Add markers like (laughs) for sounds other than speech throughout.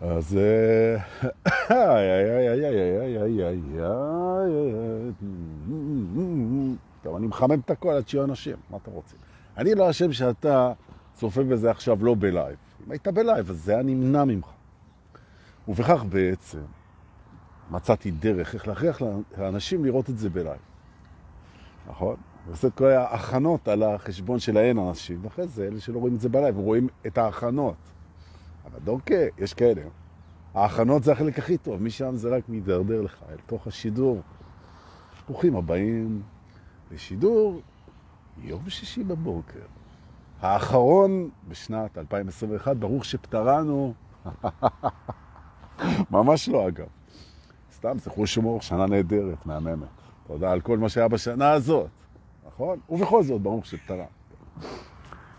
אז... טוב, אני מחמם את הכל עד שיהיו אנשים, מה אתה רוצה? אני לא אשם שאתה צופה בזה עכשיו לא בלייב. אם היית בלייב, אז זה היה נמנע ממך. ובכך בעצם מצאתי דרך איך להכריח לאנשים לראות את זה בלייב. נכון? ועושה את כל ההכנות על החשבון של האין אנשים, ואחרי זה, אלה שלא רואים את זה בלייב, רואים את ההכנות. אבל דורקה, יש כאלה. ההכנות זה החלק הכי טוב, משם זה רק מידרדר לך אל תוך השידור. ברוכים הבאים לשידור יום שישי בבוקר. האחרון בשנת 2021, ברוך שפטרנו. (laughs) ממש לא, אגב. סתם, זכרו שמור, שנה נהדרת, מהממת. תודה על כל מה שהיה בשנה הזאת, נכון? ובכל זאת, ברוך שפטרנו.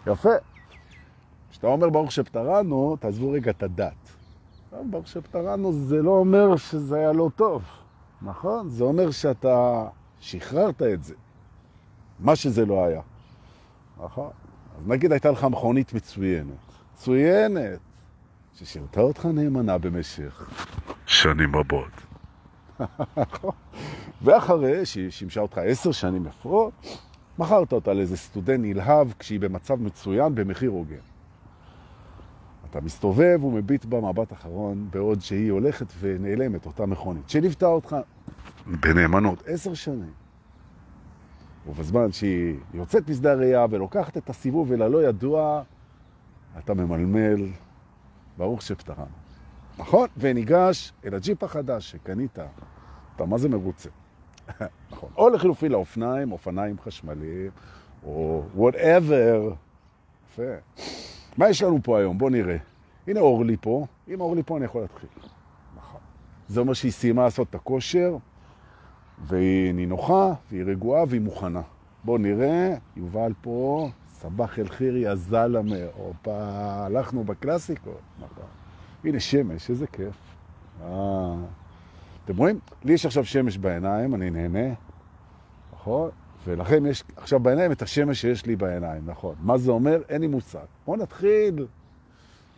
יפה. כשאתה אומר ברוך שפטרנו, תעזבו רגע את הדת. ברוך שפטרנו זה לא אומר שזה היה לא טוב, נכון? זה אומר שאתה שחררת את זה, מה שזה לא היה, נכון? אז נגיד הייתה לך מכונית מצוינת, מצוינת, ששירתה אותך נאמנה במשך שנים רבות. (laughs) ואחרי שהיא שימשה אותך עשר שנים לפחות, מכרת אותה לאיזה סטודנט נלהב כשהיא במצב מצוין במחיר הוגן. אתה מסתובב ומביט בה מבט אחרון, בעוד שהיא הולכת ונעלמת, אותה מכונית, שליוותה אותך בנאמנות עשר שנים. ובזמן שהיא יוצאת משדה הראייה ולוקחת את הסיבוב אל הלא ידוע, אתה ממלמל, ברוך שפטרנו. נכון? וניגש אל הג'יפ החדש שקנית. אתה מה זה מרוצה? (laughs) נכון. או לחילופי לאופניים, אופניים חשמליים, או whatever. יפה. מה יש לנו פה היום? בוא נראה. הנה אורלי פה. אם אורלי פה אני יכול להתחיל. נכון. זה אומר שהיא סיימה לעשות את הכושר, והיא נינוחה, והיא רגועה, והיא מוכנה. בוא נראה, יובל פה, סבח אל חירי הזלמה, הופה, הלכנו בקלאסיקות. נכון. הנה שמש, איזה כיף. אה, אתם רואים? לי יש עכשיו שמש בעיניים, אני נהנה, נכון? ולכם יש עכשיו בעיניים את השמש שיש לי בעיניים, נכון. מה זה אומר? אין לי מושג. בואו נתחיל.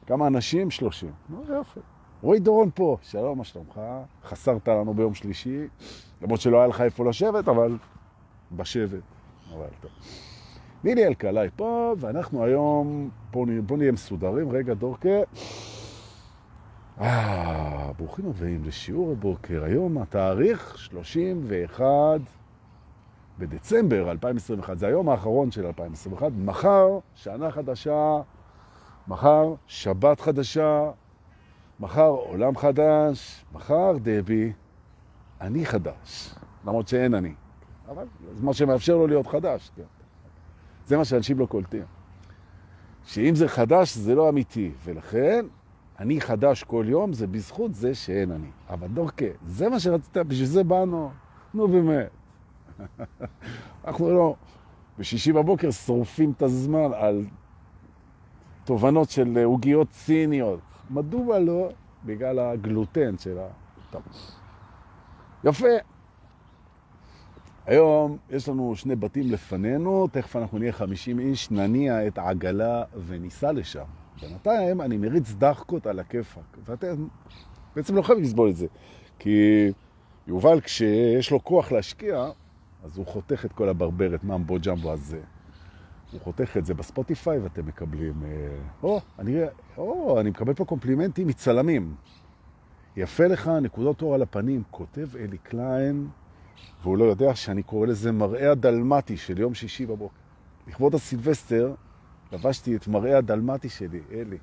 כמה אנשים? שלושים. נו, יופי. רועי דורון פה, שלום, מה שלומך? חסרת לנו ביום שלישי, למרות שלא היה לך איפה לשבת, אבל בשבת. אבל טוב. נילי אלקלעי פה, ואנחנו היום, בואו בוא נהיה מסודרים. רגע, דורקה. אה, ברוכים הבאים לשיעור הבוקר. היום התאריך 31 בדצמבר 2021. זה היום האחרון של 2021. מחר, שנה חדשה, מחר שבת חדשה, מחר עולם חדש, מחר דבי, אני חדש. למרות שאין אני. אבל זה מה שמאפשר לו להיות חדש. כן. זה מה שאנשים לא קולטים. שאם זה חדש, זה לא אמיתי. ולכן, אני חדש כל יום, זה בזכות זה שאין אני. אבל דורקה, זה מה שרצית, בשביל זה באנו. נו באמת. (laughs) אנחנו לא, בשישי בבוקר שורפים את הזמן על תובנות של עוגיות ציניות. מדוע לא? בגלל הגלוטן של ה... יפה. היום יש לנו שני בתים לפנינו, תכף אנחנו נהיה 50 איש, נניע את העגלה וניסע לשם. בינתיים אני מריץ דחקות על הכיפק, ואתם בעצם לא חייבים לסבול את זה, כי יובל כשיש לו כוח להשקיע, אז הוא חותך את כל הברברת ממבו ג'מבו הזה. הוא חותך את זה בספוטיפיי ואתם מקבלים... אה, או, אני, או, אני מקבל פה קומפלימנטים מצלמים. יפה לך, נקודות אור על הפנים, כותב אלי קליין, והוא לא יודע שאני קורא לזה מראה הדלמטי של יום שישי בבוקר. לכבוד הסילבסטר, לבשתי את מראה הדלמטי שלי, אלי.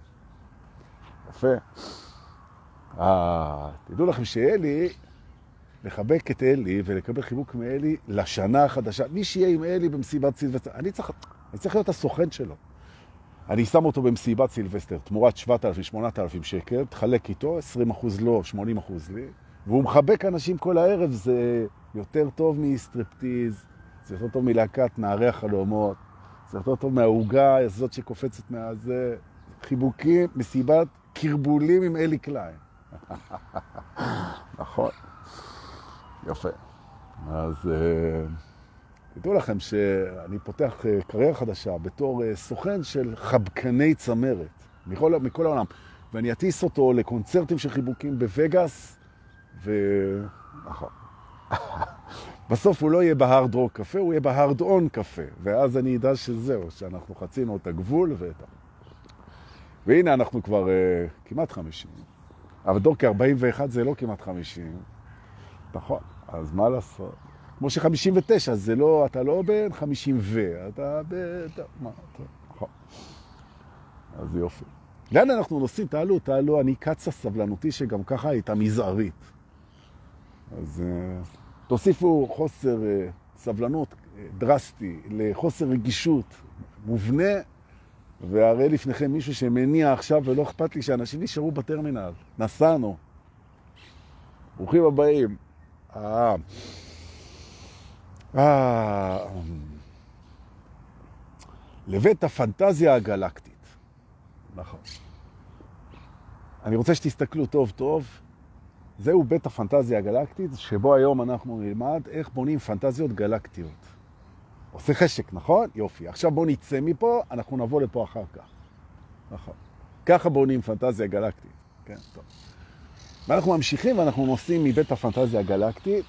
יפה. אה, תדעו לכם שאלי לחבק את אלי ולקבל חיבוק מאלי לשנה החדשה. מי שיהיה עם אלי במסיבת סילבסטר, אני צריך, אני צריך להיות הסוכן שלו. אני שם אותו במסיבת סילבסטר, תמורת 7,000-8,000 שקל, תחלק איתו, 20% לא, 80% לי, והוא מחבק אנשים כל הערב, זה יותר טוב מסטרפטיז, זה יותר טוב מלהקת נערי החלומות, זה יותר טוב מהעוגה הזאת שקופצת מהזה, חיבוקים, מסיבת כרבולים עם אלי קליין. (laughs) נכון. יפה. אז תדעו לכם שאני פותח אה, קריירה חדשה בתור אה, סוכן של חבקני צמרת מכל, מכל העולם. ואני אטיס אותו לקונצרטים של חיבוקים בווגאס, ו... נכון. (laughs) בסוף הוא לא יהיה בהארד רוק קפה, הוא יהיה בהארד און קפה, ואז אני אדע שזהו, שאנחנו חצינו את הגבול ואת ה... והנה אנחנו כבר uh, כמעט 50. אבל דור כ-41 זה לא כמעט 50. נכון, אז מה לעשות? כמו ש-59 זה לא, אתה לא בן 50 ו, אתה ב... מה. נכון. אז יופי. לאן אנחנו נוסעים? תעלו, תעלו, אני קצה סבלנותי שגם ככה הייתה מזערית. אז uh, תוסיפו חוסר uh, סבלנות uh, דרסטי לחוסר רגישות מובנה, והרי לפניכם מישהו שמניע עכשיו ולא אכפת לי שאנשים נשארו בטרמינל. נסענו. ברוכים הבאים. אה... אה... לבית הפנטזיה הגלקטית. נכון. אני רוצה שתסתכלו טוב טוב. זהו בית הפנטזיה הגלקטית, שבו היום אנחנו נלמד איך בונים פנטזיות גלקטיות. עושה חשק, נכון? יופי. עכשיו בואו נצא מפה, אנחנו נבוא לפה אחר כך. נכון. ככה בונים פנטזיה גלקטית. כן, טוב. ואנחנו ממשיכים ואנחנו נוסעים מבית הפנטזיה הגלקטית,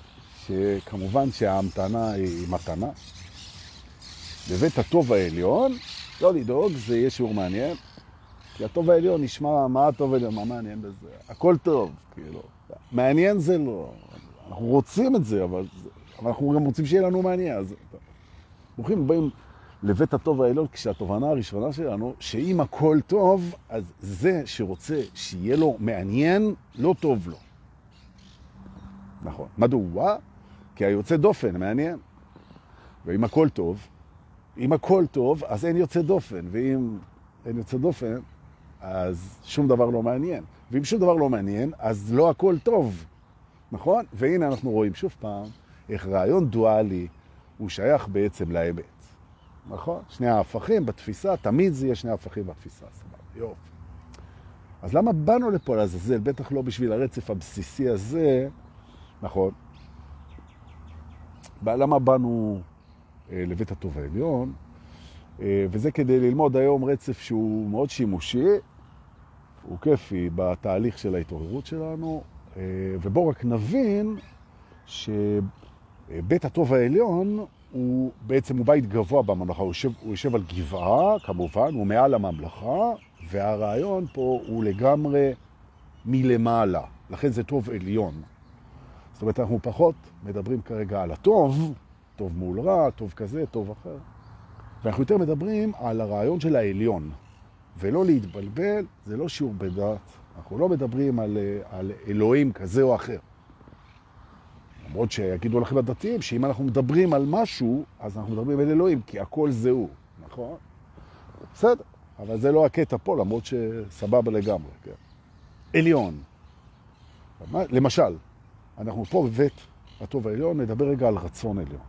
שכמובן שההמתנה היא מתנה. בבית הטוב העליון, לא לדאוג, זה יהיה שיעור מעניין. כי הטוב העליון נשמע, מה הטוב העליון, מה מעניין בזה? הכל טוב, כאילו. מעניין זה לא. אנחנו רוצים את זה, אבל, אבל אנחנו גם רוצים שיהיה לנו מעניין. אז ברוכים הבאים לבית הטוב העליון, כשהתובנה הראשונה שלנו, שאם הכל טוב, אז זה שרוצה שיהיה לו מעניין, לא טוב לו. נכון. מדוע? כי היוצא דופן מעניין. ואם הכל טוב, אם הכל טוב, אז אין יוצא דופן, ואם אין יוצא דופן, אז שום דבר לא מעניין. ואם שום דבר לא מעניין, אז לא הכל טוב, נכון? והנה אנחנו רואים שוב פעם איך רעיון דואלי הוא שייך בעצם לאמת. נכון? שני ההפכים בתפיסה, תמיד זה יהיה שני ההפכים בתפיסה, סבבה, יופי. אז למה באנו לפה לעזאזל? בטח לא בשביל הרצף הבסיסי הזה, נכון? למה באנו אה, לבית הטוב העליון? אה, וזה כדי ללמוד היום רצף שהוא מאוד שימושי, הוא כיפי בתהליך של ההתעוררות שלנו, אה, ובואו רק נבין שבית הטוב העליון הוא בעצם הוא בית גבוה בממלכה, הוא יושב, הוא יושב על גבעה, כמובן, הוא מעל הממלכה, והרעיון פה הוא לגמרי מלמעלה, לכן זה טוב עליון. זאת אומרת, אנחנו פחות מדברים כרגע על הטוב, טוב מול רע, טוב כזה, טוב אחר, ואנחנו יותר מדברים על הרעיון של העליון. ולא להתבלבל, זה לא שיעור בדת, אנחנו לא מדברים על, על אלוהים כזה או אחר. למרות שיגידו לכם הדתיים שאם אנחנו מדברים על משהו, אז אנחנו מדברים על אלוהים, כי הכל זה הוא, נכון? בסדר, אבל זה לא הקטע פה, למרות שסבבה לגמרי, כן? עליון. למשל, אנחנו פה בבית הטוב העליון, נדבר רגע על רצון עליון.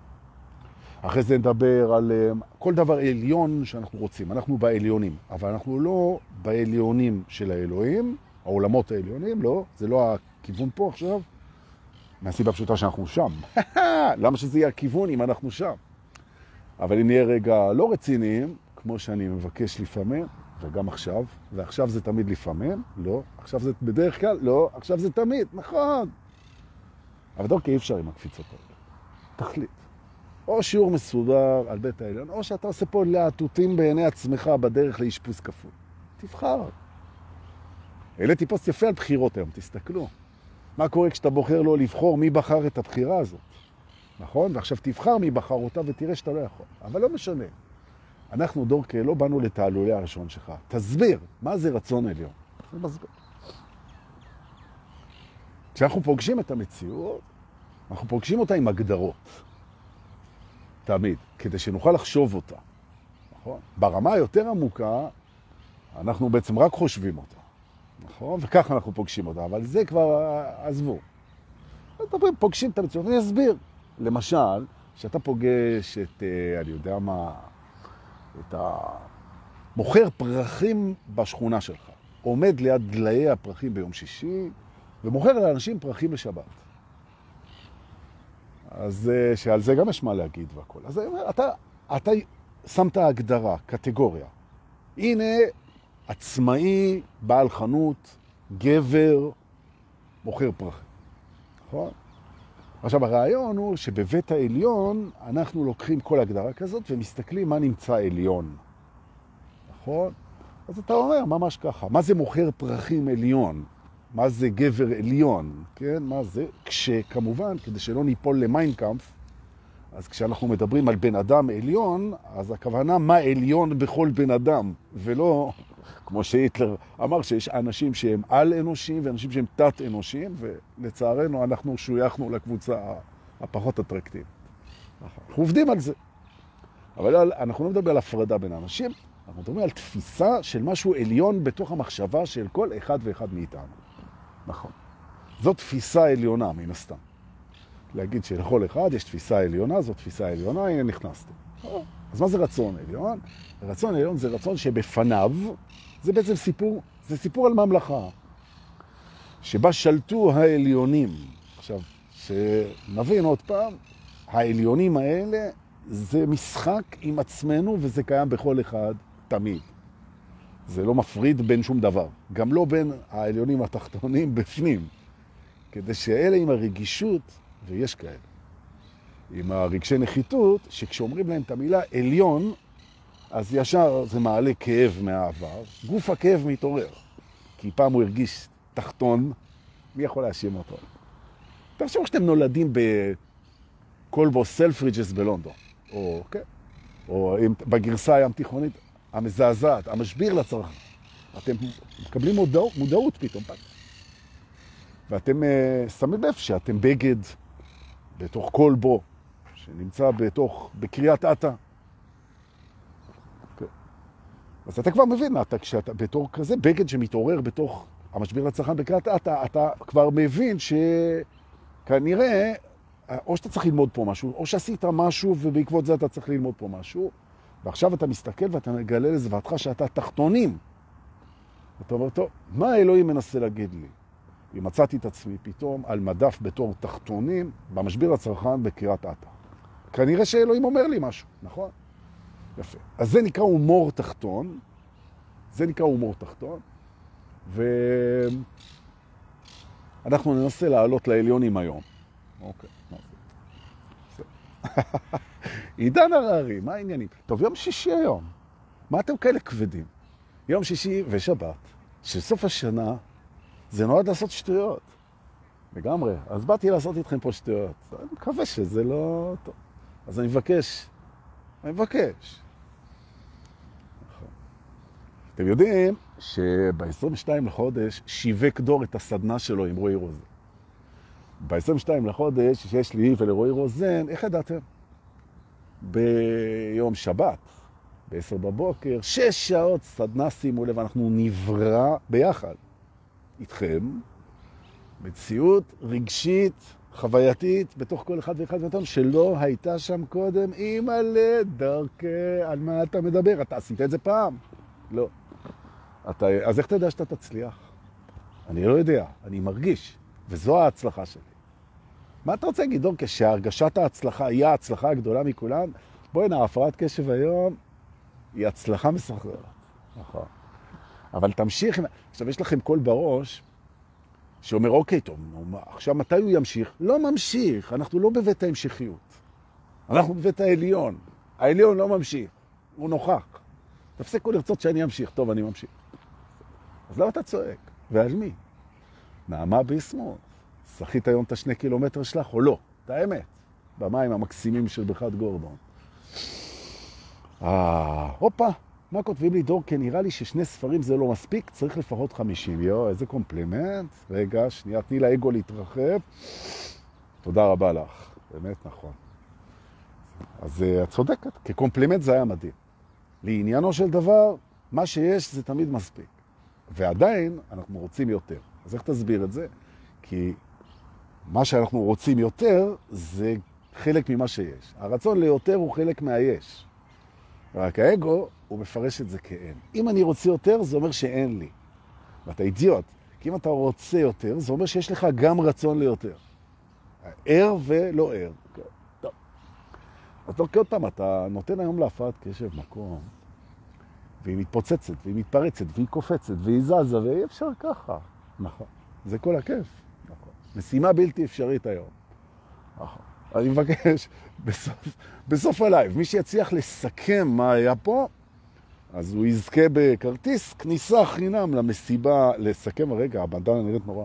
אחרי זה נדבר על אה, כל דבר עליון שאנחנו רוצים. אנחנו בעליונים, אבל אנחנו לא בעליונים של האלוהים, העולמות העליונים, לא, זה לא הכיוון פה עכשיו, מהסיבה פשוטה שאנחנו שם. (laughs) למה שזה יהיה הכיוון אם אנחנו שם? אבל אם נהיה רגע לא רציניים, כמו שאני מבקש לפעמים, וגם עכשיו, ועכשיו זה תמיד לפעמים, לא, עכשיו זה בדרך כלל, לא, עכשיו זה תמיד, נכון. אבל דווקא אי אפשר עם הקפיצות האלה. תחליט. או שיעור מסודר על בית העליון, או שאתה עושה פה להטוטים בעיני עצמך בדרך לאשפוז כפול. תבחר. העליתי פוסט יפה על בחירות היום, תסתכלו. מה קורה כשאתה בוחר לא לבחור מי בחר את הבחירה הזאת? נכון? ועכשיו תבחר מי בחר אותה ותראה שאתה לא יכול. אבל לא משנה. אנחנו, דורקה, לא באנו לתעלולי הראשון שלך. תסביר, מה זה רצון עליון? זה מסביר. כשאנחנו פוגשים את המציאות, אנחנו פוגשים אותה עם הגדרות. תמיד, כדי שנוכל לחשוב אותה. נכון? ברמה היותר עמוקה, אנחנו בעצם רק חושבים אותה. נכון? וככה אנחנו פוגשים אותה, אבל זה כבר, עזבו. מדברים, פוגשים את המציאות, אני אסביר. למשל, כשאתה פוגש את, אה, אני יודע מה, את המוכר פרחים בשכונה שלך, עומד ליד דליי הפרחים ביום שישי, ומוכר לאנשים פרחים לשבת. אז אה, שעל זה גם יש מה להגיד והכל. אז אני אומר, אתה, אתה שמת הגדרה, קטגוריה. הנה עצמאי, בעל חנות, גבר, מוכר פרחים. נכון? עכשיו, הרעיון הוא שבבית העליון אנחנו לוקחים כל הגדרה כזאת ומסתכלים מה נמצא עליון. נכון? אז אתה אומר, ממש ככה. מה זה מוכר פרחים עליון? מה זה גבר עליון? כן, מה זה? כשכמובן, כדי שלא ניפול למיינקאמפ, אז כשאנחנו מדברים על בן אדם עליון, אז הכוונה מה עליון בכל בן אדם, ולא כמו שהיטלר אמר שיש אנשים שהם על-אנושיים ואנשים שהם תת-אנושיים, ולצערנו אנחנו שויכנו לקבוצה הפחות אטרקטיבית. אנחנו עובדים על זה. אבל אנחנו לא מדברים על הפרדה בין האנשים, אנחנו מדברים על תפיסה של משהו עליון בתוך המחשבה של כל אחד ואחד מאיתנו. נכון. זו תפיסה עליונה, מן הסתם. להגיד שלכל אחד יש תפיסה עליונה, זו תפיסה עליונה, הנה נכנסתי. אז מה זה רצון עליון? רצון עליון זה רצון שבפניו, זה בעצם סיפור, זה סיפור על ממלכה, שבה שלטו העליונים. עכשיו, שנבין עוד פעם, העליונים האלה זה משחק עם עצמנו וזה קיים בכל אחד תמיד. זה לא מפריד בין שום דבר. גם לא בין העליונים התחתונים בפנים. כדי שאלה עם הרגישות, ויש כאלה, עם הרגשי נחיתות, שכשאומרים להם את המילה עליון, אז ישר זה מעלה כאב מהעבר. גוף הכאב מתעורר. כי פעם הוא הרגיש תחתון, מי יכול להאשים אותו? תחשבו שאתם נולדים בקולבו סלפרידג'ס בלונדון, או, כן, או בגרסה הים תיכונית המזעזעת, המשביר לצרכן. אתם מקבלים מודעות, מודעות פתאום. ואתם uh, שמים לב שאתם בגד בתוך כלבו, שנמצא בתוך, בקריאת עתה. Okay. אז אתה כבר מבין, אתה, כשאתה בתור כזה בגד שמתעורר בתוך המשביר לצרכן בקריאת עתה, אתה כבר מבין שכנראה, או שאתה צריך ללמוד פה משהו, או שעשית משהו ובעקבות זה אתה צריך ללמוד פה משהו, ועכשיו אתה מסתכל ואתה מגלה לזוועתך שאתה תחתונים. אתה אומר, טוב, מה האלוהים מנסה להגיד לי? אם מצאתי את עצמי פתאום על מדף בתור תחתונים במשביר הצרכן בקריאת עתה. כנראה שאלוהים אומר לי משהו, נכון? יפה. אז זה נקרא הומור תחתון, זה נקרא הומור תחתון, ואנחנו ננסה לעלות לעליונים היום. אוקיי, מה? (laughs) עידן הררי, מה העניינים? טוב, יום שישי היום. מה אתם כאלה כבדים? יום שישי ושבת, שסוף השנה זה נועד לעשות שטויות. לגמרי. אז באתי לעשות איתכם פה שטויות. אני מקווה שזה לא טוב. אז אני מבקש, אני מבקש. אתם יודעים שב-22 לחודש שיווק דור את הסדנה שלו עם רועי רוזן. ב-22 לחודש שיש לי ולרועי רוזן, איך ידעתם? ביום שבת, ב-10 בבוקר, שש שעות סדנה, שימו לב, אנחנו נברא ביחד איתכם, מציאות רגשית, חווייתית, בתוך כל אחד ואחד מאיתנו, שלא הייתה שם קודם. אימא'לה, דרכי, על מה אתה מדבר? אתה עשית את זה פעם? לא. אתה, אז איך אתה יודע שאתה תצליח? אני לא יודע, אני מרגיש, וזו ההצלחה שלי. מה אתה רוצה להגיד, דורקה, שהרגשת ההצלחה היא ההצלחה הגדולה מכולן? בואי הנה, הפרעת קשב היום היא הצלחה מסחררת. נכון. אבל תמשיך, עכשיו יש לכם קול בראש שאומר, אוקיי, טוב, עכשיו מתי הוא ימשיך? לא ממשיך, אנחנו לא בבית ההמשכיות. אנחנו בבית העליון. העליון לא ממשיך, הוא נוכח. תפסיקו לרצות שאני אמשיך. טוב, אני ממשיך. אז למה אתה צועק? ועל מי? נעמה ביסמוט. שחית היום את השני קילומטר שלך או לא? את האמת. במים המקסימים של בריכת גורדון. אה, הופה, מה כותבים לי דור? כי נראה לי ששני ספרים זה לא מספיק, צריך לפחות 50. יו, איזה קומפלימנט. רגע, שנייה, תני לאגו להתרחב. תודה רבה לך, באמת נכון. אז אה, את צודקת, כקומפלימנט זה היה מדהים. לעניינו של דבר, מה שיש זה תמיד מספיק. ועדיין אנחנו רוצים יותר. אז איך תסביר את זה? כי מה שאנחנו רוצים יותר זה חלק ממה שיש. הרצון ליותר הוא חלק מהיש. רק האגו, הוא מפרש את זה כאין. אם אני רוצה יותר, זה אומר שאין לי. ואתה אידיוט. כי אם אתה רוצה יותר, זה אומר שיש לך גם רצון ליותר. ער ולא ער. טוב. עוד פעם, אתה נותן היום להפרעת קשב מקום והיא מתפוצצת, והיא מתפרצת, והיא קופצת, והיא זזה, ואי אפשר ככה. נכון. זה כל הכיף. נכון. משימה בלתי אפשרית היום. נכון. אני מבקש, (laughs) בסוף, בסוף הלייב, מי שיצליח לסכם מה היה פה, אז הוא יזכה בכרטיס כניסה חינם למסיבה, לסכם הרגע, הבנדנה נראית נורא,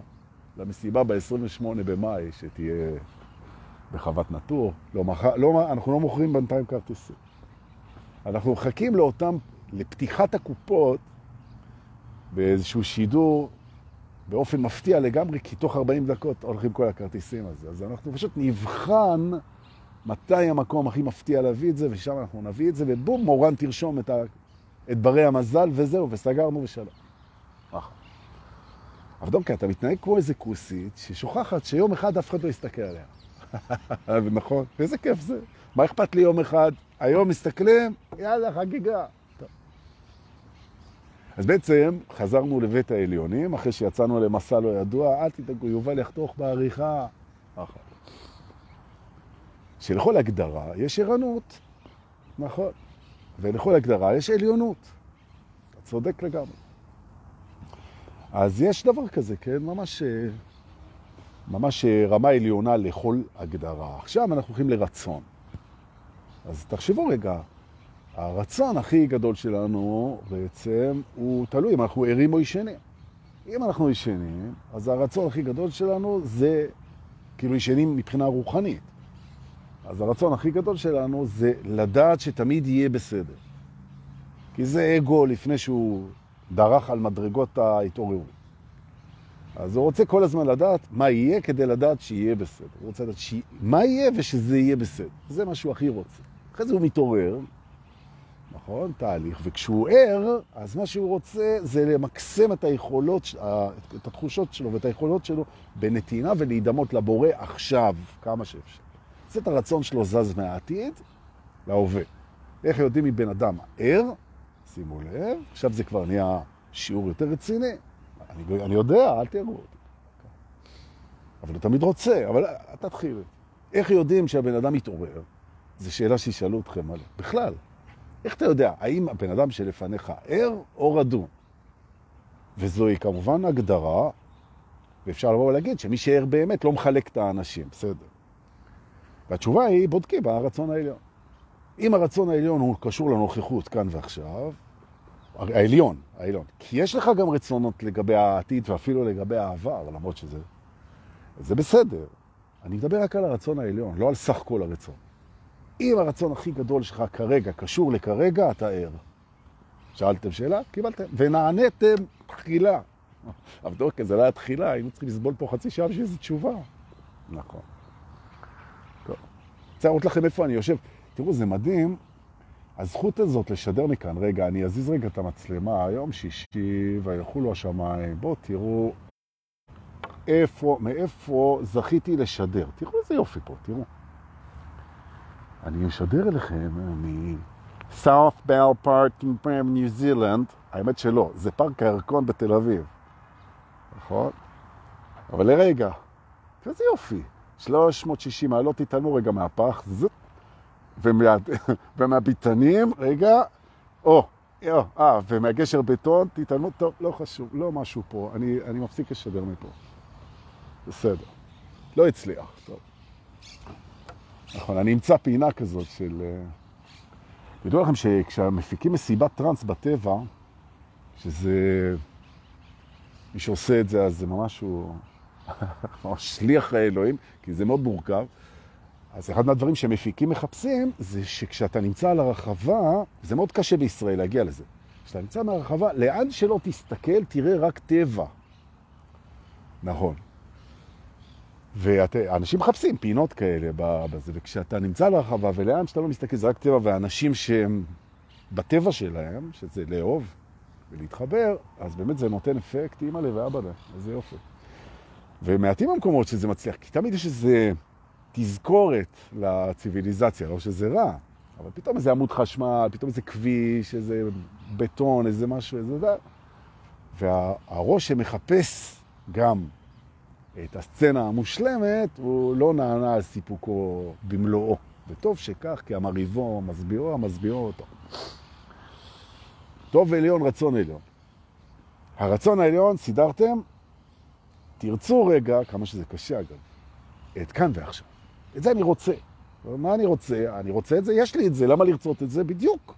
למסיבה ב-28 במאי, שתהיה בחוות נטור. לא. לא, אנחנו לא מוכרים בינתיים כרטיסים. אנחנו מחכים לאותם, לפתיחת הקופות באיזשהו שידור באופן מפתיע לגמרי, כי תוך 40 דקות הולכים כל הכרטיסים הזה. אז אנחנו פשוט נבחן מתי המקום הכי מפתיע להביא את זה, ושם אנחנו נביא את זה, ובום, מורן תרשום את, ה... את ברי המזל, וזהו, וסגרנו ושלום. אבל דונקה, אתה מתנהג כמו איזה כוסית ששוכחת שיום אחד אף אחד לא יסתכל עליה. (laughs) נכון, איזה כיף זה. מה אכפת לי יום אחד? היום מסתכלים, יאללה, חגיגה. אז בעצם חזרנו לבית העליונים, אחרי שיצאנו למסע לא ידוע, אל תדאגו, יובל יחתוך בעריכה. שלכל הגדרה יש ערנות, נכון, ולכל הגדרה יש עליונות. אתה צודק לגמרי. אז יש דבר כזה, כן? ממש, ממש רמה עליונה לכל הגדרה. עכשיו אנחנו הולכים לרצון. אז תחשבו רגע, הרצון הכי גדול שלנו בעצם הוא תלוי אם אנחנו ערים או ישנים. אם אנחנו ישנים, אז הרצון הכי גדול שלנו זה כאילו ישנים מבחינה רוחנית. אז הרצון הכי גדול שלנו זה לדעת שתמיד יהיה בסדר. כי זה אגו לפני שהוא דרך על מדרגות ההתעוררות. אז הוא רוצה כל הזמן לדעת מה יהיה כדי לדעת שיהיה בסדר. הוא רוצה לדעת ש... מה יהיה ושזה יהיה בסדר. זה מה שהוא הכי רוצה. אחרי זה הוא מתעורר, נכון? תהליך. וכשהוא ער, אז מה שהוא רוצה זה למקסם את היכולות, את התחושות שלו ואת היכולות שלו בנתינה ולהידמות לבורא עכשיו, כמה שאפשר. את הרצון שלו זז מהעתיד להווה. איך יודעים מבן אדם ער? שימו לב, עכשיו זה כבר נהיה שיעור יותר רציני. אני, אני יודע, אל תראו אותי. אבל הוא תמיד רוצה, אבל תתחיל. איך יודעים שהבן אדם מתעורר? זו שאלה שישאלו אתכם עליה. בכלל, איך אתה יודע, האם הבן אדם שלפניך ער או רדום? וזוהי כמובן הגדרה, ואפשר לבוא ולהגיד שמי שער באמת לא מחלק את האנשים, בסדר. והתשובה היא, בודקים ברצון העליון. אם הרצון העליון הוא קשור לנוכחות כאן ועכשיו, העליון, העליון. כי יש לך גם רצונות לגבי העתיד ואפילו לגבי העבר, למרות שזה... זה בסדר. אני מדבר רק על הרצון העליון, לא על סך כל הרצון. אם הרצון הכי גדול שלך כרגע קשור לכרגע, אתה ער. שאלתם שאלה? קיבלתם. ונעניתם תחילה. (laughs) אבל אוקיי, זה לא היה תחילה, היינו צריכים לסבול פה חצי שעה בשביל איזו תשובה. נכון. רוצה להראות לכם איפה אני יושב. תראו, זה מדהים. הזכות הזאת לשדר מכאן, רגע, אני אזיז רגע את המצלמה, היום שישי, ויחולו השמיים, בואו תראו איפה, מאיפה זכיתי לשדר. תראו איזה יופי פה, תראו. אני אשדר אליכם מ-South Bell Park in ניו זילנד. האמת שלא, זה פארק הירקון בתל אביב. נכון? אבל לרגע, איזה יופי. 360 מעלות תתעלמו רגע מהפח, זאת. ומה, (laughs) ומהביטנים, רגע, או, או, אה, ומהגשר בטון, תתעלמו, טוב, לא חשוב, לא משהו פה, אני, אני מפסיק לשדר מפה. בסדר. לא הצליח, טוב. נכון, אני אמצא פינה כזאת של... אה, תדעו לכם שכשמפיקים מסיבת טרנס בטבע, שזה... מי שעושה את זה, אז זה ממש הוא... (laughs) ממש שליח האלוהים, כי זה מאוד מורכב. אז אחד מהדברים שמפיקים מחפשים, זה שכשאתה נמצא על הרחבה, זה מאוד קשה בישראל להגיע לזה. כשאתה נמצא מהרחבה, לאן שלא תסתכל, תראה רק טבע. נכון. ואנשים מחפשים פינות כאלה בזה, וכשאתה נמצא על הרחבה ולאן שאתה לא מסתכל, זה רק טבע, ואנשים שהם בטבע שלהם, שזה לאהוב ולהתחבר, אז באמת זה נותן אפקט אימא ואבא לב, איזה יופי. ומעטים המקומות שזה מצליח, כי תמיד יש איזה תזכורת לציוויליזציה, לא שזה רע, אבל פתאום איזה עמוד חשמל, פתאום איזה כביש, איזה בטון, איזה משהו, איזה זה. והראש שמחפש גם את הסצנה המושלמת, הוא לא נענה על סיפוקו במלואו. וטוב שכך, כי המריבו, המסבירו, המסבירו אותו. טוב עליון, רצון עליון. הרצון העליון, סידרתם, תרצו רגע, כמה שזה קשה אגב, את כאן ועכשיו. את זה אני רוצה. מה אני רוצה? אני רוצה את זה, יש לי את זה, למה לרצות את זה? בדיוק.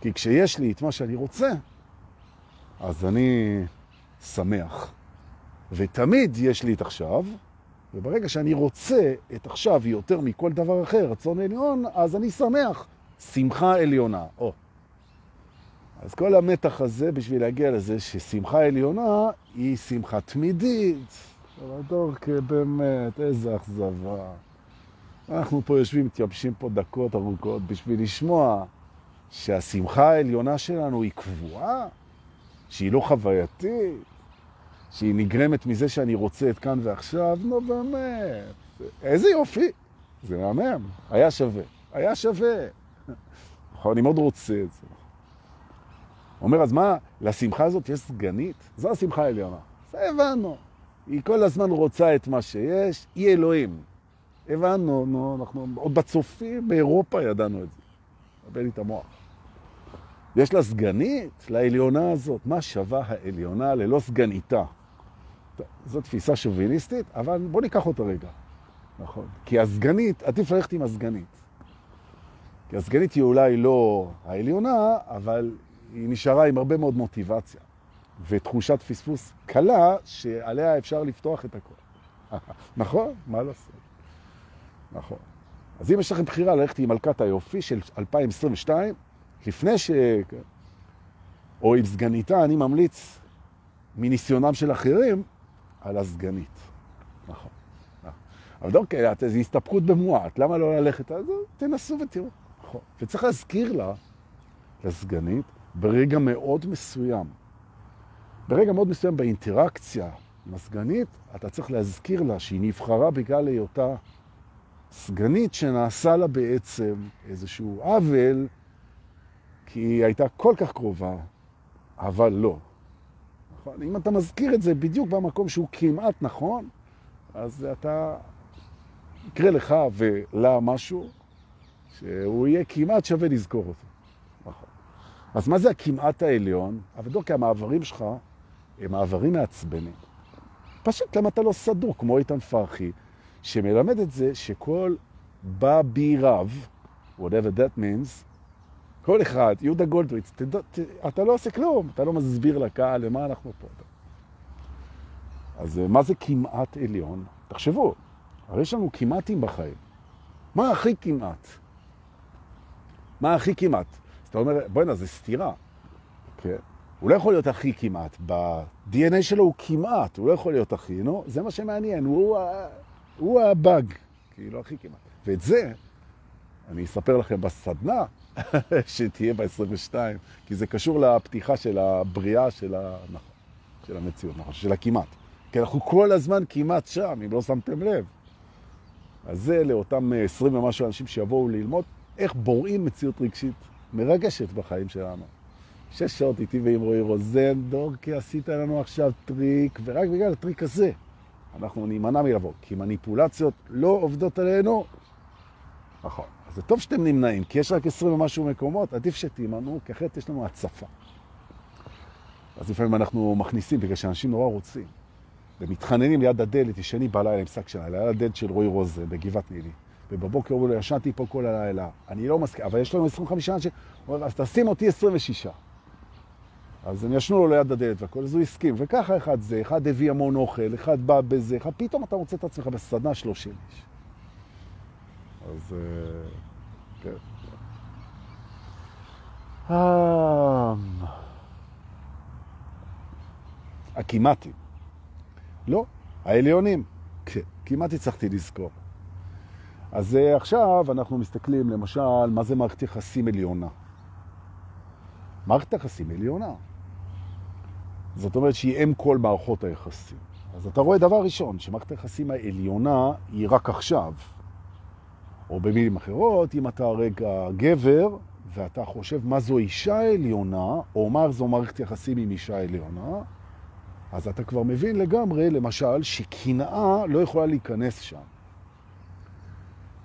כי כשיש לי את מה שאני רוצה, אז אני שמח. ותמיד יש לי את עכשיו, וברגע שאני רוצה את עכשיו יותר מכל דבר אחר, רצון עליון, אז אני שמח. שמחה עליונה. או. אז כל המתח הזה בשביל להגיע לזה ששמחה עליונה היא שמחה תמידית. אבל דורקה, באמת, איזה אכזבה. אנחנו פה יושבים, מתייבשים פה דקות ארוכות בשביל לשמוע שהשמחה העליונה שלנו היא קבועה, שהיא לא חווייתית, שהיא נגרמת מזה שאני רוצה את כאן ועכשיו, נו באמת, איזה יופי. זה מהמם, היה שווה, היה שווה. נכון, אני מאוד רוצה את זה. אומר, אז מה, לשמחה הזאת יש סגנית? זו השמחה העליונה. זה הבנו. היא כל הזמן רוצה את מה שיש, היא אלוהים. הבנו, נו, אנחנו עוד בצופים באירופה ידענו את זה. דבר לי את המוח. יש לה סגנית, לעליונה הזאת. מה שווה העליונה ללא סגניתה? זו תפיסה שוביניסטית, אבל בוא ניקח אותה רגע. נכון. כי הסגנית, עדיף ללכת עם הסגנית. כי הסגנית היא אולי לא העליונה, אבל היא נשארה עם הרבה מאוד מוטיבציה. ותחושת פספוס קלה שעליה אפשר לפתוח את הכל. (laughs) נכון? מה לעשות? נכון. אז אם יש לכם בחירה ללכת עם מלכת היופי של 2022, לפני ש... או עם סגניתה, אני ממליץ מניסיונם של אחרים על הסגנית. נכון. אבל דווקא, זה הסתפקות במועט, למה לא ללכת? אז תנסו ותראו. נכון. וצריך להזכיר לה, לסגנית, ברגע מאוד מסוים. ברגע מאוד מסוים באינטראקציה עם הסגנית, אתה צריך להזכיר לה שהיא נבחרה בגלל היותה סגנית שנעשה לה בעצם איזשהו עוול, כי היא הייתה כל כך קרובה, אבל לא. נכון? אם אתה מזכיר את זה בדיוק במקום שהוא כמעט נכון, אז אתה, יקרה לך ולה משהו שהוא יהיה כמעט שווה לזכור אותו. אז מה זה הכמעט העליון? אבל דוקא המעברים שלך הם מעברים מעצבנים. פשוט למה אתה לא סדור, כמו איתן פרחי, שמלמד את זה שכל בא בי רב, whatever that means, כל אחד, יהודה גולדריץ, ת, ת, אתה לא עושה כלום, אתה לא מסביר לקהל למה אנחנו פה. אז מה זה כמעט עליון? תחשבו, הרי יש לנו כמעטים בחיים. מה הכי כמעט? מה הכי כמעט? אז אתה אומר, בוא'נה, זה סתירה. כן? הוא לא יכול להיות הכי כמעט. ב-DNA שלו הוא כמעט, הוא לא יכול להיות הכי, נו? זה מה שמעניין, הוא, הוא הבאג, כאילו הכי כמעט. ואת זה אני אספר לכם בסדנה (laughs) שתהיה ב-22, כי זה קשור לפתיחה של הבריאה של, ה... נכון, של המציאות, נכון, של הכמעט. כי אנחנו כל הזמן כמעט שם, אם לא שמתם לב. אז זה לאותם 20 ומשהו אנשים שיבואו ללמוד איך בוראים מציאות רגשית מרגשת בחיים שלנו. שש שעות איתי ועם רועי רוזן, דורקי, עשית לנו עכשיו טריק, ורק בגלל הטריק הזה אנחנו נימנע מלבוא, כי מניפולציות לא עובדות עלינו. נכון. אז זה טוב שאתם נמנעים, כי יש רק 20 ומשהו מקומות, עדיף שתימנעו, כי אחרת יש לנו הצפה. אז לפעמים אנחנו מכניסים, בגלל שאנשים נורא רוצים, ומתחננים ליד הדלת, ישנים בלילה עם שק שינה, ליד הדלת של רועי רוזן, בגבעת נילי. ובבוקר אומרים לו, ישנתי פה כל הלילה, אני לא מסכים, אבל יש לנו 25 אנשים, הוא אומר, אז תשים אותי 26. אז הם ישנו לו ליד הדלת והכל, אז הוא הסכים, וככה אחד זה, אחד הביא המון אוכל, אחד בא בזה, אחד, פתאום אתה מוצא את עצמך בסדנה 30 איש. אז כן. הכמעטים. לא, העליונים. כמעט הצלחתי לזכור. אז עכשיו אנחנו מסתכלים למשל, מה זה מערכת יחסים עליונה? מערכת יחסים עליונה. זאת אומרת שהיא אם כל מערכות היחסים. אז אתה רואה דבר ראשון, שמערכת היחסים העליונה היא רק עכשיו. או במילים אחרות, אם אתה רגע גבר, ואתה חושב מה זו אישה עליונה, או מה זו מערכת יחסים עם אישה עליונה, אז אתה כבר מבין לגמרי, למשל, שקנאה לא יכולה להיכנס שם.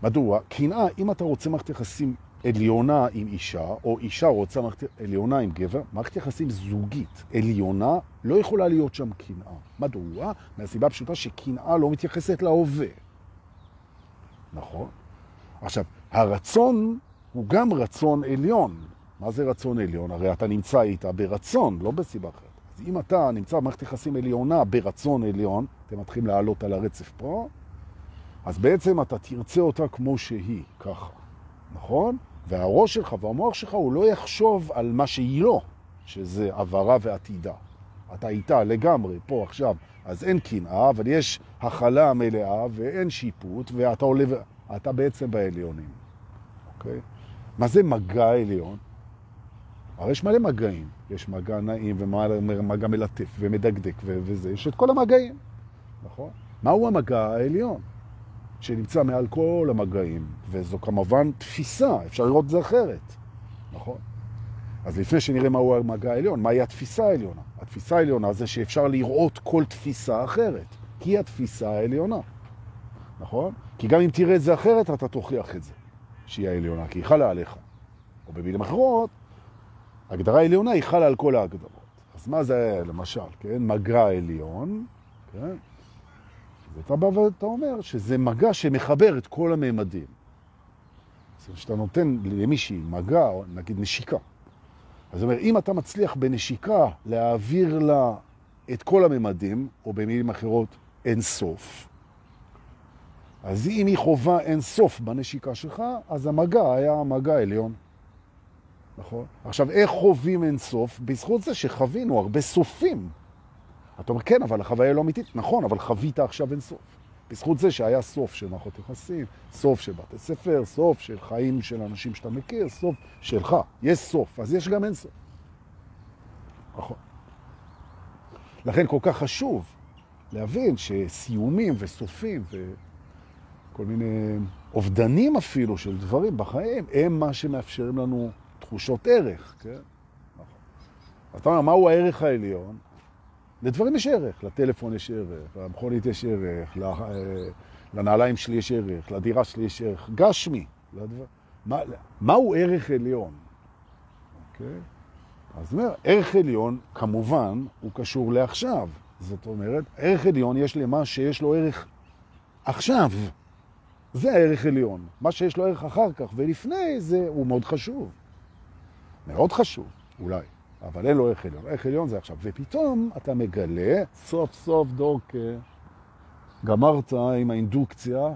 מדוע? קנאה, אם אתה רוצה מערכת יחסים עליונה עם אישה, או אישה רוצה מערכת עליונה עם גבר, מערכת יחסים זוגית עליונה לא יכולה להיות שם קנאה. מדוע? מהסיבה הפשוטה שקנאה לא מתייחסת להווה. נכון? עכשיו, הרצון הוא גם רצון עליון. מה זה רצון עליון? הרי אתה נמצא איתה ברצון, לא בסיבה אחרת. אז אם אתה נמצא במערכת יחסים עליונה ברצון עליון, אתם מתחילים לעלות על הרצף פה, אז בעצם אתה תרצה אותה כמו שהיא, ככה, נכון? והראש שלך והמוח שלך הוא לא יחשוב על מה שהיא לא, שזה עברה ועתידה. אתה איתה לגמרי, פה עכשיו, אז אין קנאה, אבל יש החלה מלאה ואין שיפוט, ואתה עולה, אתה בעצם בעליונים, אוקיי? מה זה מגע עליון? הרי יש מלא מגעים. יש מגע נעים ומגע מלטף ומדקדק וזה, יש את כל המגעים, נכון? מהו המגע העליון? שנמצא מעל כל המגעים, וזו כמובן תפיסה, אפשר לראות את זה אחרת, נכון? אז לפני שנראה מהו המגע העליון, מהי התפיסה העליונה? התפיסה העליונה זה שאפשר לראות כל תפיסה אחרת, כי התפיסה העליונה, נכון? כי גם אם תראה את זה אחרת, אתה תוכיח את זה, שהיא העליונה, כי היא חלה עליך. או במילים אחרות, הגדרה עליונה היא חלה על כל ההגדרות. אז מה זה למשל, כן? מגע עליון, כן? ואתה בא ואתה אומר שזה מגע שמחבר את כל הממדים. זאת אומרת, שאתה נותן למישהי מגע, נגיד נשיקה. אז זאת אומרת, אם אתה מצליח בנשיקה להעביר לה את כל הממדים, או במילים אחרות, אין סוף, אז אם היא חובה אין סוף בנשיקה שלך, אז המגע היה מגע עליון. נכון? עכשיו, איך חווים אין סוף? בזכות זה שחווינו הרבה סופים. אתה אומר, כן, אבל החוויה לא אמיתית. נכון, אבל חווית עכשיו אין סוף. בזכות זה שהיה סוף של מערכות יחסים, סוף של בתי ספר, סוף של חיים של אנשים שאתה מכיר, סוף שלך. יש סוף, אז יש גם אין סוף. נכון. לכן כל כך חשוב להבין שסיומים וסופים וכל מיני אובדנים אפילו של דברים בחיים, הם מה שמאפשרים לנו תחושות ערך, כן? נכון. אתה אומר, מהו הערך העליון? לדברים יש ערך, לטלפון יש ערך, למכונית יש ערך, אה, לנעליים שלי יש ערך, לדירה שלי יש ערך, גשמי. לדבר... מה, מהו ערך עליון? אוקיי? אז אומר, ערך עליון, כמובן, הוא קשור לעכשיו. זאת אומרת, ערך עליון יש למה שיש לו ערך עכשיו. זה הערך עליון. מה שיש לו ערך אחר כך ולפני זה הוא מאוד חשוב. מאוד חשוב, אולי, אבל אין לו ערך עליון. ערך עליון זה עכשיו. ופתאום אתה מגלה, סוף סוף דורקה, גמרת עם האינדוקציה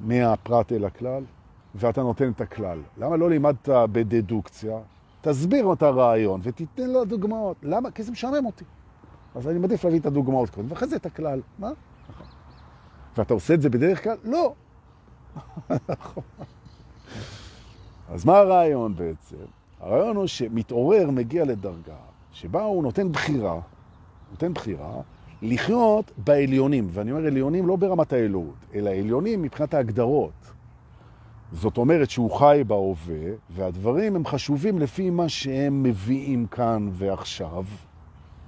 מהפרט אל הכלל, ואתה נותן את הכלל. למה לא לימדת בדדוקציה? תסביר את הרעיון ותיתן לו דוגמאות. למה? כי זה משעמם אותי. אז אני מעדיף להביא את הדוגמאות קודם, ואחרי זה את הכלל. מה? ואתה עושה את זה בדרך כלל? לא. (laughs) אז מה הרעיון בעצם? הרעיון הוא שמתעורר מגיע לדרגה שבה הוא נותן בחירה, נותן בחירה, לחיות בעליונים, ואני אומר עליונים לא ברמת האלוהות, אלא עליונים מבחינת ההגדרות. זאת אומרת שהוא חי בהווה, והדברים הם חשובים לפי מה שהם מביאים כאן ועכשיו,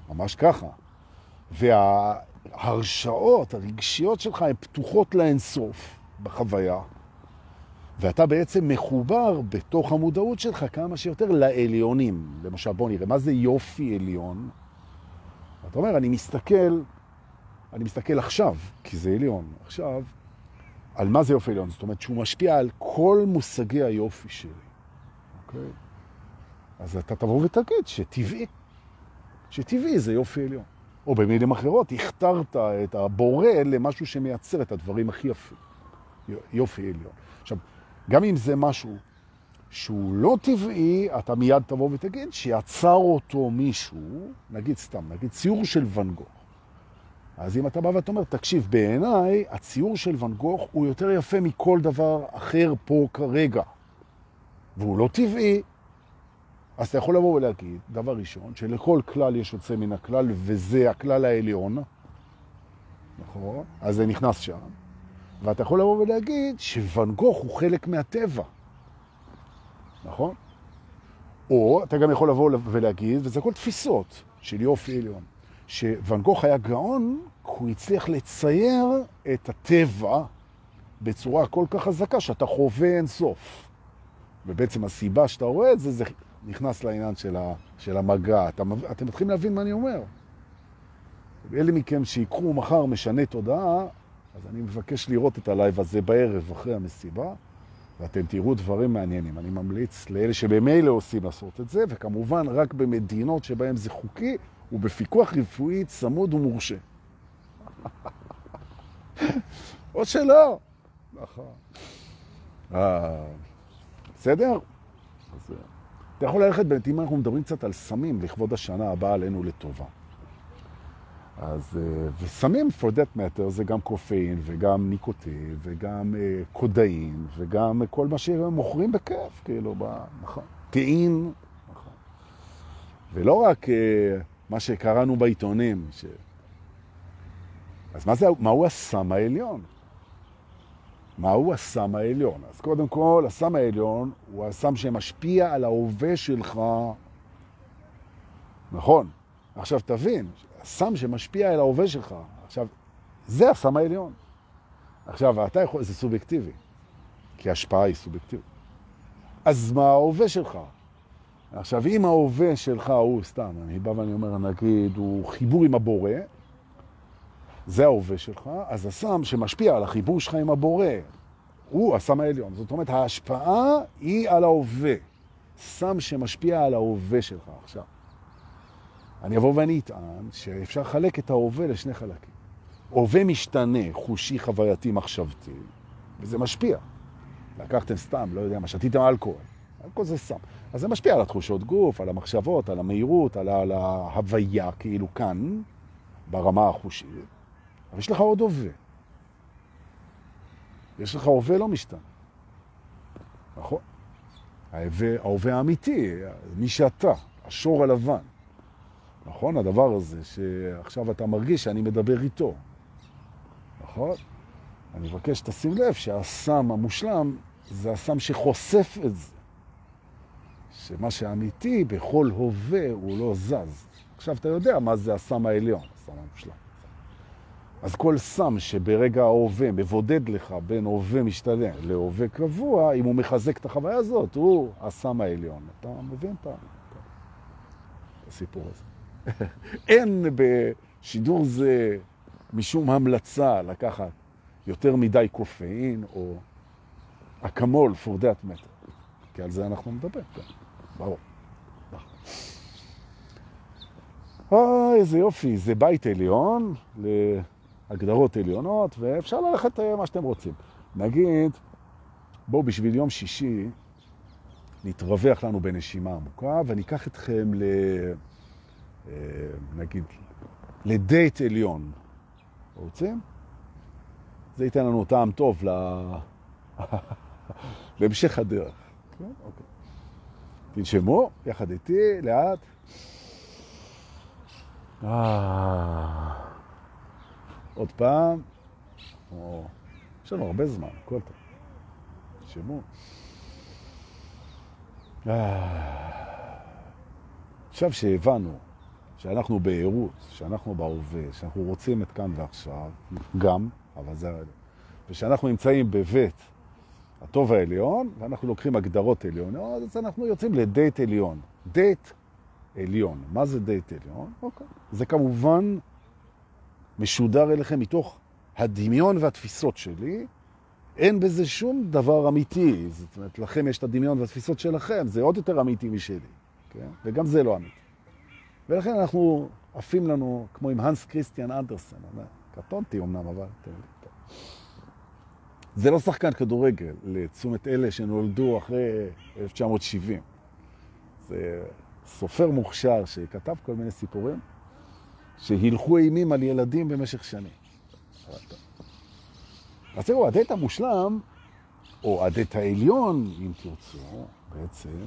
ממש ככה. וההרשאות הרגשיות שלך הן פתוחות לאינסוף בחוויה. ואתה בעצם מחובר בתוך המודעות שלך כמה שיותר לעליונים. למשל, בוא נראה, מה זה יופי עליון? אתה אומר, אני מסתכל, אני מסתכל עכשיו, כי זה עליון, עכשיו, על מה זה יופי עליון. זאת אומרת, שהוא משפיע על כל מושגי היופי שלי. אוקיי? אז אתה תבוא ותגיד שטבעי, שטבעי זה יופי עליון. או במילים אחרות, הכתרת את הבורא למשהו שמייצר את הדברים הכי יפים. יופי עליון. עכשיו, גם אם זה משהו שהוא לא טבעי, אתה מיד תבוא ותגיד שיצר אותו מישהו, נגיד סתם, נגיד ציור של ון גוך. אז אם אתה בא ואתה אומר, תקשיב, בעיניי הציור של ון גוך הוא יותר יפה מכל דבר אחר פה כרגע, והוא לא טבעי, אז אתה יכול לבוא ולהגיד, דבר ראשון, שלכל כלל יש יוצא מן הכלל, וזה הכלל העליון, נכון? אז זה נכנס שם. ואתה יכול לבוא ולהגיד שוואן גוך הוא חלק מהטבע, נכון? או אתה גם יכול לבוא ולהגיד, וזה כל תפיסות של יופי עליון, שוואן גוך היה גאון, הוא הצליח לצייר את הטבע בצורה כל כך חזקה שאתה חווה אין סוף. ובעצם הסיבה שאתה רואה את זה, זה נכנס לעניין של, ה, של המגע. אתה, אתם מתחילים להבין מה אני אומר. אלה מכם שיקחו מחר משנה תודעה, אז אני מבקש לראות את הלייב הזה בערב אחרי המסיבה, ואתם תראו דברים מעניינים. אני ממליץ לאלה שבמילא עושים לעשות את זה, וכמובן רק במדינות שבהן זה חוקי ובפיקוח רפואי צמוד ומורשה. (laughs) או שלא. נכון. אה, בסדר? אה, אתה יכול ללכת, אם אנחנו מדברים קצת על סמים לכבוד השנה הבאה עלינו לטובה. אז, אה, וסמים, for that matter, זה גם קופאין וגם ניקוטין וגם אה, קודאין וגם כל מה שהם מוכרים בכיף, כאילו, ב, נכון. טעין, נכון. ולא רק אה, מה שקראנו בעיתונים. ש... אז מה זה, מהו הסם העליון? מהו הסם העליון? אז קודם כל, הסם העליון הוא הסם שמשפיע על ההווה שלך. נכון. עכשיו תבין, הסם שמשפיע על ההווה שלך. עכשיו, זה הסם העליון. עכשיו, אתה יכול, זה סובייקטיבי, כי ההשפעה היא סובייקטיבית. אז מה ההווה שלך? עכשיו, אם ההווה שלך הוא, סתם, אני בא ואני אומר, נגיד, הוא חיבור עם הבורא, זה ההווה שלך, אז הסם שמשפיע על החיבור שלך עם הבורא, הוא הסם העליון. זאת אומרת, ההשפעה היא על ההווה. סם שמשפיע על ההווה שלך עכשיו. אני אבוא ואני אטען שאפשר לחלק את ההווה לשני חלקים. הווה משתנה, חושי, חווייתי, מחשבתי, וזה משפיע. לקחתם סתם, לא יודע מה, שתיתם אלכוהול. אלכוהול זה סם. אז זה משפיע על התחושות גוף, על המחשבות, על המהירות, על, על ההוויה, כאילו כאן, ברמה החושית. אבל יש לך עוד הווה. יש לך הווה לא משתנה. נכון? ההווה האמיתי, מי שאתה, השור הלבן. נכון? הדבר הזה, שעכשיו אתה מרגיש שאני מדבר איתו. נכון? אני מבקש שתשים לב שהסם המושלם זה הסם שחושף את זה. שמה שאמיתי בכל הווה הוא לא זז. עכשיו אתה יודע מה זה הסם העליון, הסם המושלם. אז כל סם שברגע ההווה מבודד לך בין הווה משתנה להווה קבוע, אם הוא מחזק את החוויה הזאת, הוא הסם העליון. אתה מבין את הסיפור הזה? (laughs) אין בשידור זה משום המלצה לקחת יותר מדי קופאין או אקמול for that matter, כי על זה אנחנו מדבר, כן, ברור. אוי, איזה יופי, זה בית עליון להגדרות עליונות, ואפשר ללכת אה, מה שאתם רוצים. נגיד, בואו בשביל יום שישי נתרווח לנו בנשימה עמוקה, וניקח אתכם ל... אה, נגיד, לדייט עליון. רוצים? זה ייתן לנו טעם טוב (laughs) להמשך הדרך. כן? אוקיי. תנשמו יחד איתי, לאט. אה... עוד פעם. יש לנו הרבה זמן, הכל טוב. תנשמו. עכשיו שהבנו שאנחנו בעירות, שאנחנו בהווה, שאנחנו רוצים את כאן ועכשיו, גם, אבל זה... ושאנחנו נמצאים בבית הטוב העליון, ואנחנו לוקחים הגדרות עליונות, אז אנחנו יוצאים לדייט עליון. דייט עליון. מה זה דייט עליון? אוקיי. זה כמובן משודר אליכם מתוך הדמיון והתפיסות שלי. אין בזה שום דבר אמיתי. זאת אומרת, לכם יש את הדמיון והתפיסות שלכם, זה עוד יותר אמיתי משלי. כן? וגם זה לא אמיתי. ולכן אנחנו עפים לנו, כמו עם הנס קריסטיאן אנדרסן, קטונתי אמנם, אבל... זה לא שחקן כדורגל, לתשומת אלה שנולדו אחרי 1970. זה סופר מוכשר שכתב כל מיני סיפורים, שהילכו אימים על ילדים במשך שנים. אז תראו, הדייט המושלם, או הדייט העליון, אם תרצו, בעצם,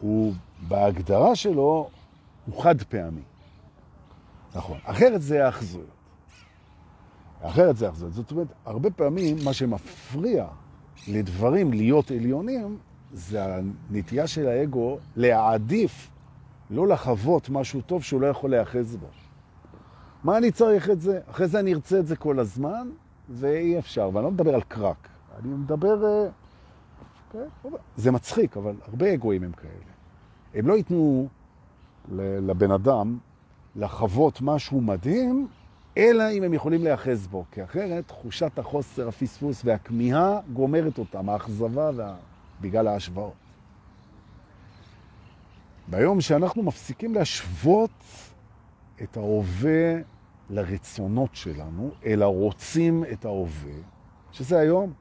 הוא בהגדרה שלו הוא חד פעמי. נכון. אחרת זה האחזויות. אחרת זה האחזויות. זאת אומרת, הרבה פעמים מה שמפריע לדברים להיות עליונים, זה הנטייה של האגו להעדיף, לא לחוות משהו טוב שהוא לא יכול להאחז בו. מה אני צריך את זה? אחרי זה אני ארצה את זה כל הזמן, ואי אפשר. ואני לא מדבר על קרק, אני מדבר uh, כן? זה מצחיק, אבל הרבה אגואים הם כאלה. הם לא ייתנו לבן אדם לחוות משהו מדהים, אלא אם הם יכולים להיאחז בו, כי אחרת תחושת החוסר, הפספוס והכמיהה גומרת אותם, האכזבה וה... בגלל ההשוואות. ביום שאנחנו מפסיקים להשוות את ההווה לרצונות שלנו, אלא רוצים את ההווה, שזה היום.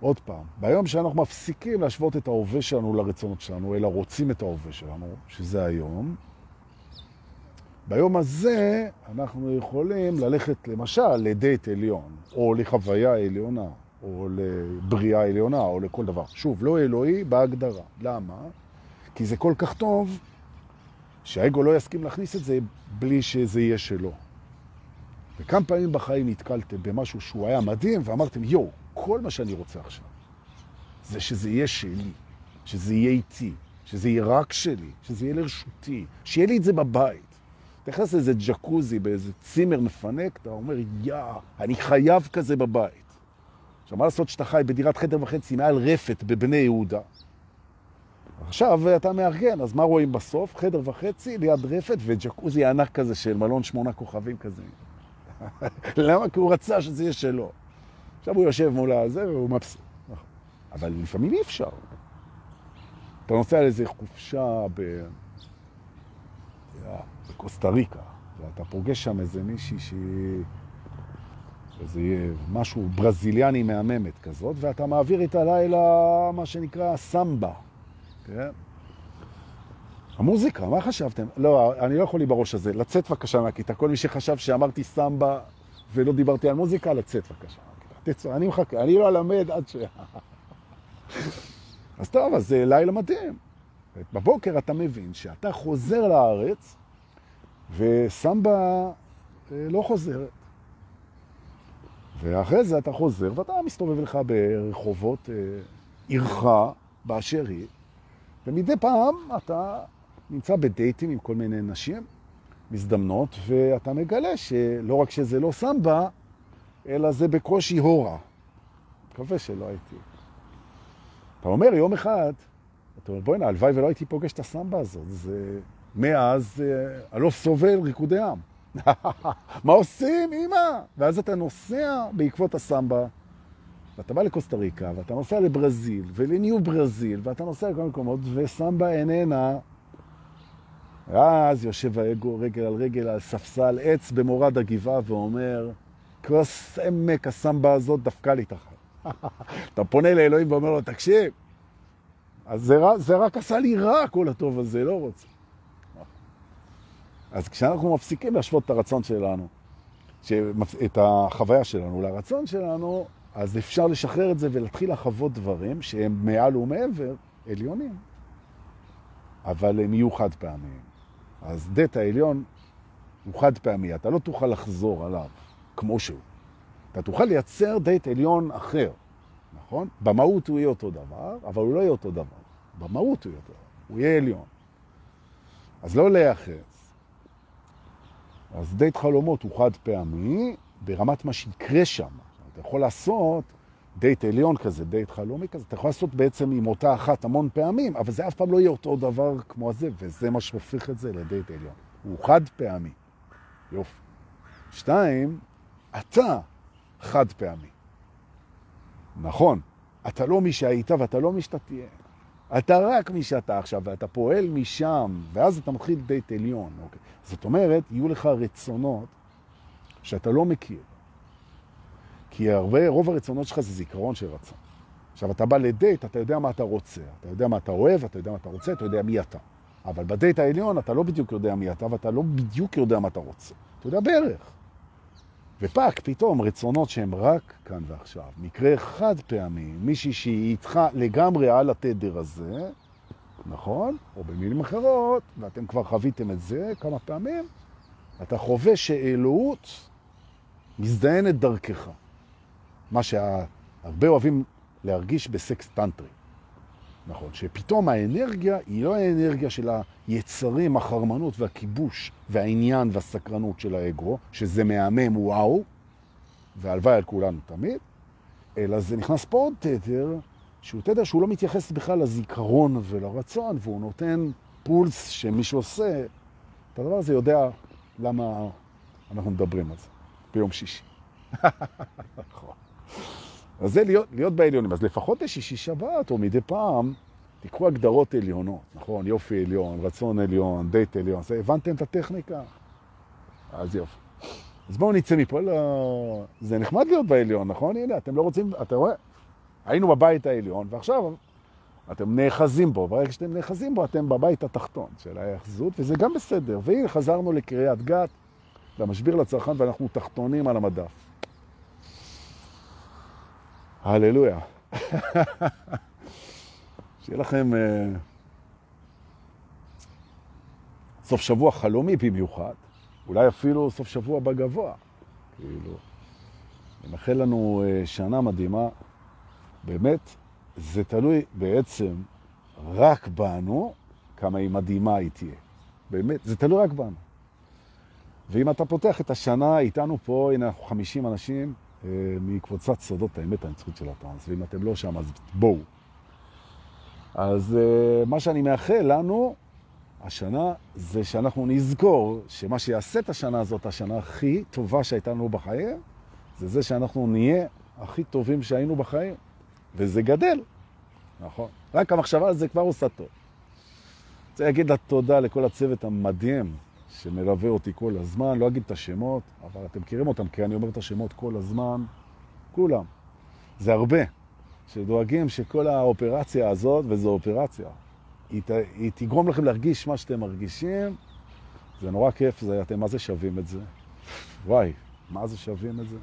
עוד פעם, ביום שאנחנו מפסיקים להשוות את ההווה שלנו לרצונות שלנו, אלא רוצים את ההווה שלנו, שזה היום, ביום הזה אנחנו יכולים ללכת למשל לדייט עליון, או לחוויה עליונה, או לבריאה עליונה, או לכל דבר. שוב, לא אלוהי בהגדרה. למה? כי זה כל כך טוב שהאגו לא יסכים להכניס את זה בלי שזה יהיה שלו. וכמה פעמים בחיים נתקלתם במשהו שהוא היה מדהים ואמרתם, יואו, כל מה שאני רוצה עכשיו זה שזה יהיה שלי, שזה יהיה איתי, שזה יהיה רק שלי, שזה יהיה לרשותי, שיהיה לי את זה בבית. אתה נכנס לאיזה ג'קוזי, באיזה צימר מפנק, אתה אומר, יא, אני חייב כזה בבית. עכשיו, מה לעשות שאתה חי בדירת חדר וחצי מעל רפת בבני יהודה? עכשיו אתה מארגן, אז מה רואים בסוף? חדר וחצי ליד רפת וג'קוזי ענק כזה של מלון שמונה כוכבים כזה. (laughs) למה? כי הוא רצה שזה יהיה שלו. עכשיו הוא יושב מול הזה והוא מבסוט. אבל לפעמים אי אפשר. אתה נוסע לאיזה חופשה ב... בקוסטה ריקה, ואתה פוגש שם איזה מישהי שהיא... איזה משהו ברזיליאני מהממת כזאת, ואתה מעביר איתה לילה מה שנקרא סמבה, כן? המוזיקה, מה חשבתם? לא, אני לא יכול לי בראש הזה. לצאת בבקשה מהכיתה. כל מי שחשב שאמרתי סמבה ולא דיברתי על מוזיקה, לצאת בבקשה מהכיתה. אני מחכה, אני לא אלמד עד ש... (laughs) אז טוב, אז זה לילה מדהים. בבוקר אתה מבין שאתה חוזר לארץ וסמבה אה, לא חוזרת. ואחרי זה אתה חוזר ואתה מסתובב לך ברחובות אה, עירך באשר היא, ומדי פעם אתה נמצא בדייטים עם כל מיני נשים מזדמנות, ואתה מגלה שלא רק שזה לא סמבה, אלא זה בקושי הורה. מקווה שלא הייתי. אתה אומר יום אחד, אתה אומר, בואי נה, הלוואי ולא הייתי פוגש את הסמבה הזאת. זה... מאז אה, אני לא סובל ריקודי עם. (laughs) מה עושים, אמא? ואז אתה נוסע בעקבות הסמבה, ואתה בא לקוסטה ריקה, ואתה נוסע לברזיל, ולניו ברזיל, ואתה נוסע לכל מקומות, וסמבה איננה. ואז יושב האגו רגל על רגל על ספסל עץ במורד הגבעה ואומר, כוס עמק הסמבה הזאת דפקה לי תחת. (laughs) אתה פונה לאלוהים ואומר לו, תקשיב, אז זה, זה רק עשה לי רע כל הטוב הזה, לא רוצה. אז כשאנחנו מפסיקים להשוות את הרצון שלנו, את החוויה שלנו לרצון שלנו, אז אפשר לשחרר את זה ולהתחיל לחוות דברים שהם מעל ומעבר עליונים, אבל הם יהיו חד פעמיים. אז דט העליון הוא חד פעמי, אתה לא תוכל לחזור עליו כמו שהוא. אתה תוכל לייצר דייט עליון אחר, נכון? במהות הוא יהיה אותו דבר, אבל הוא לא יהיה אותו דבר. במהות הוא יהיה אותו דבר, הוא יהיה עליון. אז לא להיאחז. אז דייט חלומות הוא חד פעמי ברמת מה שיקרה שם. אתה יכול לעשות דייט עליון כזה, דייט חלומי כזה, אתה יכול לעשות בעצם עם אותה אחת המון פעמים, אבל זה אף פעם לא יהיה אותו דבר כמו הזה, וזה מה שהופך את זה לדייט עליון. הוא חד פעמי. יופי. שתיים, אתה חד פעמי. נכון, אתה לא מי שהיית ואתה לא מי שאתה תהיה. אתה רק מי שאתה עכשיו, ואתה פועל משם, ואז אתה מתחיל דייט עליון. אוקיי? זאת אומרת, יהיו לך רצונות שאתה לא מכיר. כי הרבה, רוב הרצונות שלך זה זיכרון של רצון. עכשיו, אתה בא לדייט, אתה יודע מה אתה רוצה, אתה יודע מה אתה אוהב, אתה יודע מה אתה רוצה, אתה יודע מי אתה. אבל בדייט העליון אתה לא בדיוק יודע מי אתה, ואתה לא בדיוק יודע מה אתה רוצה. אתה יודע בערך. ו fuck, פתאום רצונות שהם רק כאן ועכשיו. מקרה חד פעמי, מישהי שהיא איתך לגמרי על התדר הזה, נכון? או במילים אחרות, ואתם כבר חוויתם את זה כמה פעמים, אתה חווה שאלוהות מזדיינת דרכך. מה שהרבה אוהבים להרגיש בסקס טנטרי. נכון, שפתאום האנרגיה היא לא האנרגיה של היצרים, החרמנות והכיבוש והעניין והסקרנות של האגו, שזה מהמם וואו, והלוואי על כולנו תמיד, אלא זה נכנס פה עוד תדר, שהוא תדר שהוא לא מתייחס בכלל לזיכרון ולרצון, והוא נותן פולס שמישהו עושה, את הדבר הזה יודע למה אנחנו מדברים על זה ביום שישי. (laughs) נכון. אז זה להיות, להיות בעליונים. אז לפחות בשישי שבת, או מדי פעם, תקחו הגדרות עליונות, נכון? יופי עליון, רצון עליון, דייט עליון. זה, הבנתם את הטכניקה? אז יופי. אז בואו נצא מפה. לא... זה נחמד להיות בעליון, נכון? הנה, אתם לא רוצים... אתה רואה? היינו בבית העליון, ועכשיו אתם נאחזים בו. ברגע שאתם נאחזים בו, אתם בבית התחתון של ההאחזות, וזה גם בסדר. והנה, חזרנו לקריאת גת, למשביר לצרכן, ואנחנו תחתונים על המדף. הללויה. שיהיה לכם uh, סוף שבוע חלומי במיוחד, אולי אפילו סוף שבוע בגבוה. כאילו, מאחל לנו uh, שנה מדהימה. באמת, זה תלוי בעצם רק בנו, כמה היא מדהימה היא תהיה. באמת, זה תלוי רק בנו. ואם אתה פותח את השנה איתנו פה, הנה אנחנו 50 אנשים, אה, מקבוצת סודות האמת הנצחית של הטרנס, ואם אתם לא שם אז בואו. אז אה, מה שאני מאחל לנו השנה זה שאנחנו נזכור שמה שיעשה את השנה הזאת, השנה הכי טובה שהייתה לנו בחיים, זה זה שאנחנו נהיה הכי טובים שהיינו בחיים. וזה גדל, נכון? רק המחשבה על זה כבר עושה טוב. אני רוצה להגיד לה תודה לכל הצוות המדהים שמלווה אותי כל הזמן, לא אגיד את השמות, אבל אתם מכירים אותם, כי אני אומר את השמות כל הזמן, כולם. זה הרבה, שדואגים שכל האופרציה הזאת, וזו אופרציה, היא, ת, היא תגרום לכם להרגיש מה שאתם מרגישים, זה נורא כיף, זה, אתם מה זה שווים את זה? וואי, מה זה שווים את זה?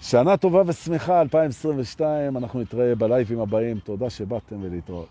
שנה טובה ושמחה, 2022, אנחנו נתראה בלייבים הבאים, תודה שבאתם ולהתראות.